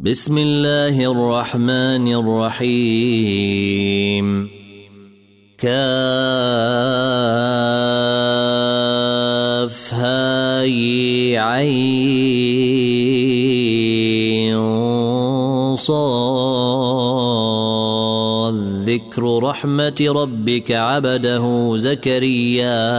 بسم الله الرحمن الرحيم. كاف هاي عين صاد. ذكر رحمة ربك عبده زكريا.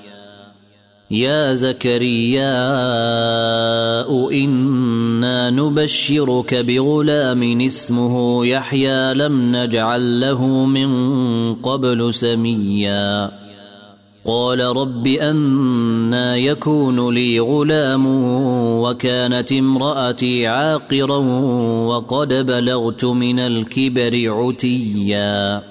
يا زكريا إنا نبشرك بغلام اسمه يحيى لم نجعل له من قبل سميا. قال رب أنا يكون لي غلام وكانت امرأتي عاقرا وقد بلغت من الكبر عتيا.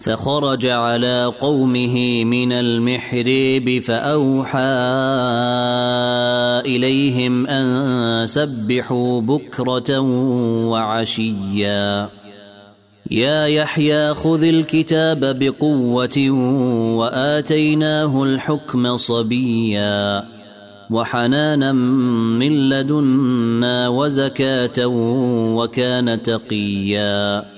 فخرج على قومه من المحريب فأوحى إليهم أن سبحوا بكرة وعشيا. يا يحيى خذ الكتاب بقوة وآتيناه الحكم صبيا. وحنانا من لدنا وزكاة وكان تقيا.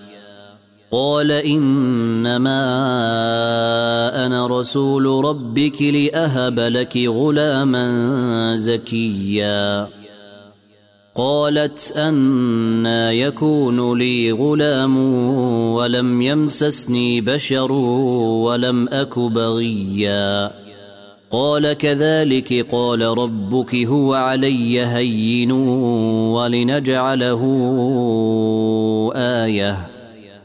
قال إنما أنا رسول ربك لأهب لك غلاما زكيا. قالت أنا يكون لي غلام ولم يمسسني بشر ولم أك بغيا. قال كذلك قال ربك هو علي هين ولنجعله آية.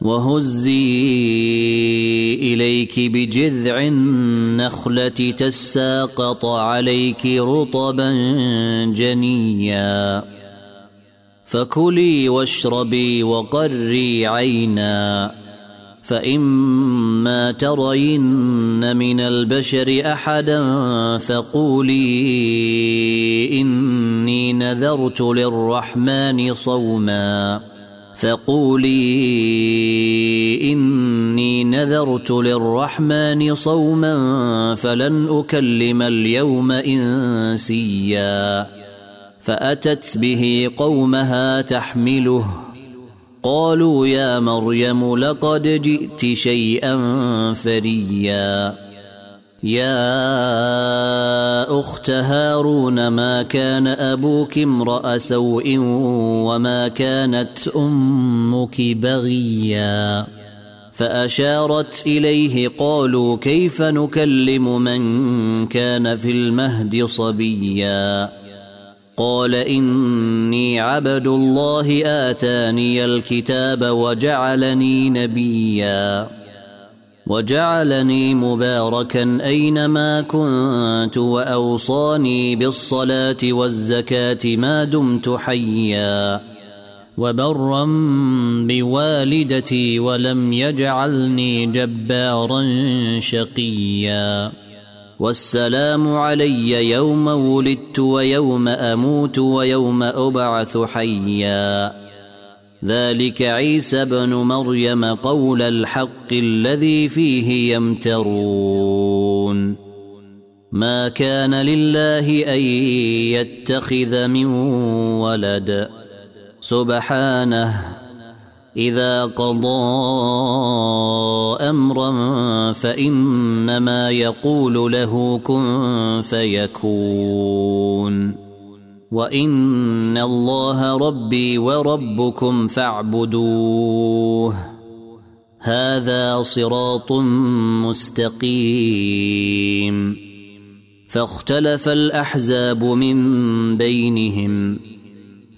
وهزي إليك بجذع النخلة تساقط عليك رطبا جنيا. فكلي واشربي وقري عينا. فإما ترين من البشر أحدا فقولي إني نذرت للرحمن صوما. فقولي إني نذرت للرحمن صوما فلن أكلم اليوم إنسيا فأتت به قومها تحمله قالوا يا مريم لقد جئت شيئا فريا يا أخت هارون ما كان أبوك امرأ سوء وما كانت أمك بغيا؟ فأشارت إليه قالوا كيف نكلم من كان في المهد صبيا؟ قال إني عبد الله آتاني الكتاب وجعلني نبيا. وجعلني مباركا أينما كنت وأوصاني بالصلاة والزكاة ما دمت حيا وبرا بوالدتي ولم يجعلني جبارا شقيا والسلام علي يوم ولدت ويوم أموت ويوم أبعث حيا ذلك عيسى بن مريم قول الحق الذي فيه يمترون. ما كان لله أن يتخذ من ولد. سبحانه إذا قضى أمرا فإنما يقول له كن فيكون. وان الله ربي وربكم فاعبدوه. هذا صراط مستقيم. فاختلف الاحزاب من بينهم.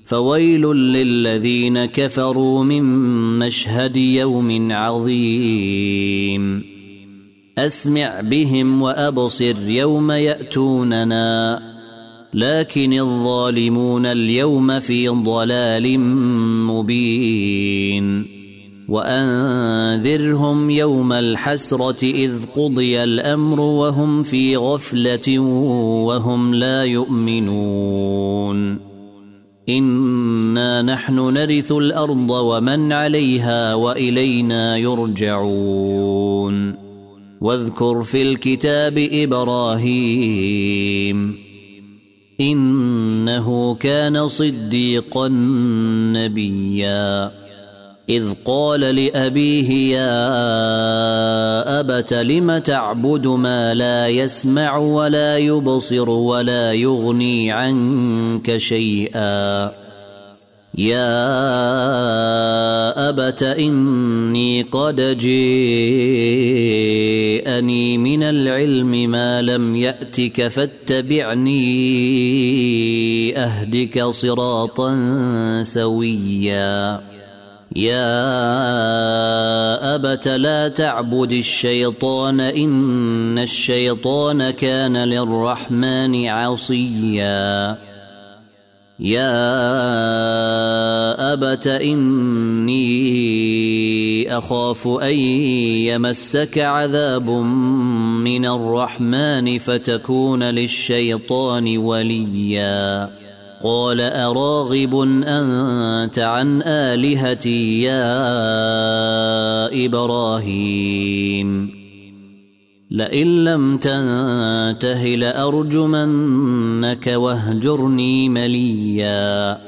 فويل للذين كفروا من مشهد يوم عظيم. اسمع بهم وابصر يوم ياتوننا. لكن الظالمون اليوم في ضلال مبين. وأنذرهم يوم الحسرة إذ قضي الأمر وهم في غفلة وهم لا يؤمنون. إنا نحن نرث الأرض ومن عليها وإلينا يرجعون. واذكر في الكتاب إبراهيم. إنه كان صديقا نبيا. إذ قال لأبيه يا أبت لم تعبد ما لا يسمع ولا يبصر ولا يغني عنك شيئا؟ يا ابت اني قد جيءني من العلم ما لم ياتك فاتبعني اهدك صراطا سويا. يا ابت لا تعبد الشيطان ان الشيطان كان للرحمن عصيا. يا ابت اني اخاف ان يمسك عذاب من الرحمن فتكون للشيطان وليا قال اراغب انت عن الهتي يا إبراهيم لئن لم تنته لأرجمنك واهجرني مليا.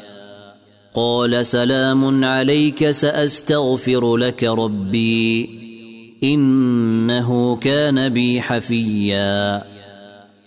قال سلام عليك سأستغفر لك ربي إنه كان بي حفيا.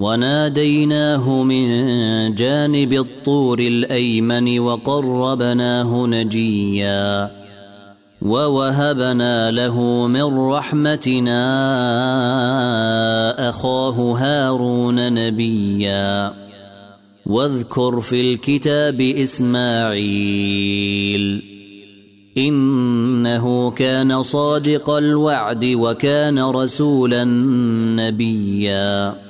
وناديناه من جانب الطور الأيمن وقربناه نجيا ووهبنا له من رحمتنا أخاه هارون نبيا واذكر في الكتاب إسماعيل إنه كان صادق الوعد وكان رسولا نبيا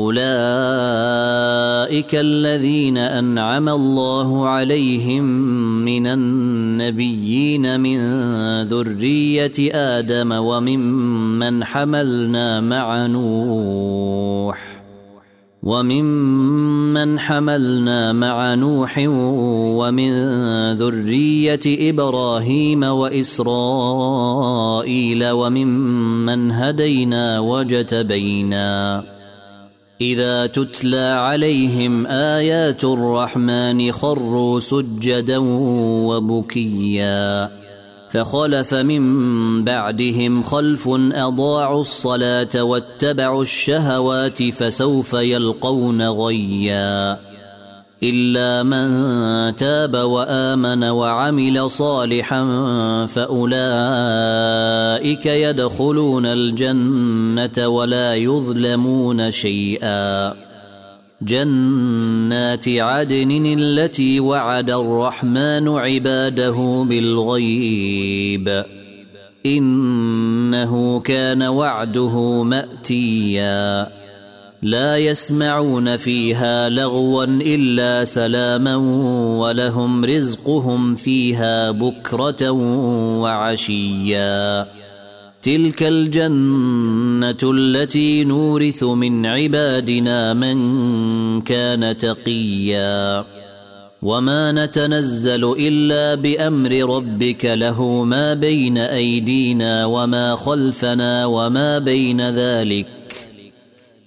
أولئك الذين أنعم الله عليهم من النبيين من ذرية آدم وممن حملنا مع نوح وممن حملنا مع نوح ومن ذرية إبراهيم وإسرائيل وممن هدينا وجتبينا إذا تتلى عليهم آيات الرحمن خروا سجدا وبكيا فخلف من بعدهم خلف أضاعوا الصلاة واتبعوا الشهوات فسوف يلقون غيا إلا من تاب وآمن وعمل صالحا فأولئك يدخلون الجنة ولا يظلمون شيئا. جنات عدن التي وعد الرحمن عباده بالغيب. إنه كان وعده مأتيا. لا يسمعون فيها لغوا إلا سلاما ولهم رزقهم فيها بكرة وعشيا. تلك الجنة التي نورث من عبادنا من كان تقيا. وما نتنزل إلا بأمر ربك له ما بين أيدينا وما خلفنا وما بين ذلك.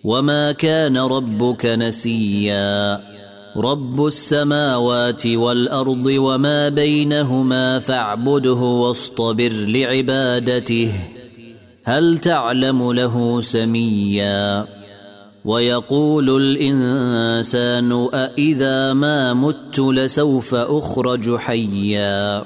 وما كان ربك نسيا رب السماوات والارض وما بينهما فاعبده واصطبر لعبادته هل تعلم له سميا ويقول الانسان أإذا ما مت لسوف اخرج حيا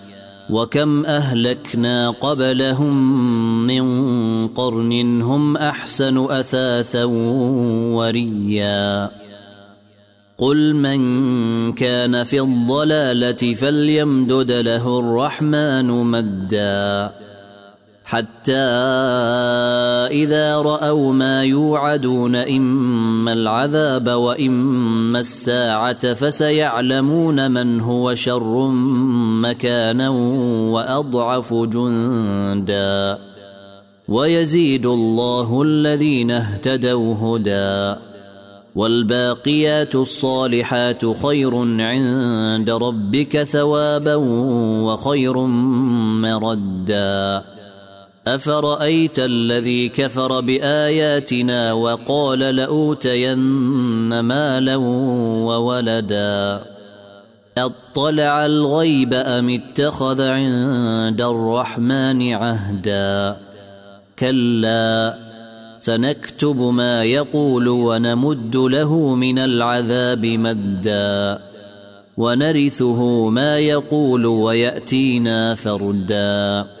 وكم أهلكنا قبلهم من قرن هم أحسن أثاثا وريا. قل من كان في الضلالة فليمدد له الرحمن مدا. حتى إذا رأوا ما يوعدون إما العذاب وإما الساعة فسيعلمون من هو شر مكانا وأضعف جندا. ويزيد الله الذين اهتدوا هدى. والباقيات الصالحات خير عند ربك ثوابا وخير مردا. أفرأيت الذي كفر بآياتنا وقال لأوتين مالا وولدا؟ أطلع الغيب أم اتخذ عند الرحمن عهدا؟ كلا سنكتب ما يقول ونمد له من العذاب مدا. ونرثه ما يقول ويأتينا فردا.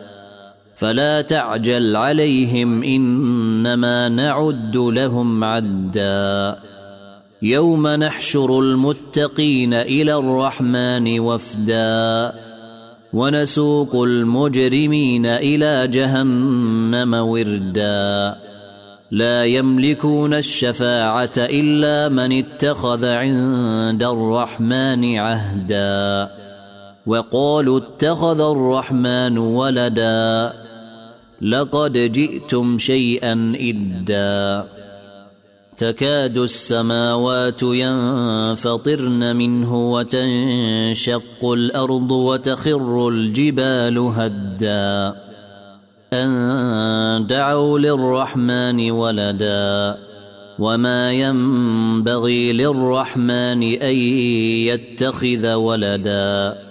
فلا تعجل عليهم إنما نعد لهم عدا. يوم نحشر المتقين إلى الرحمن وفدا. ونسوق المجرمين إلى جهنم وردا. لا يملكون الشفاعة إلا من اتخذ عند الرحمن عهدا. وقالوا اتخذ الرحمن ولدا. لقد جئتم شيئا إدا. تكاد السماوات ينفطرن منه وتنشق الأرض وتخر الجبال هدّا. أن دعوا للرحمن ولدا. وما ينبغي للرحمن أن يتخذ ولدا.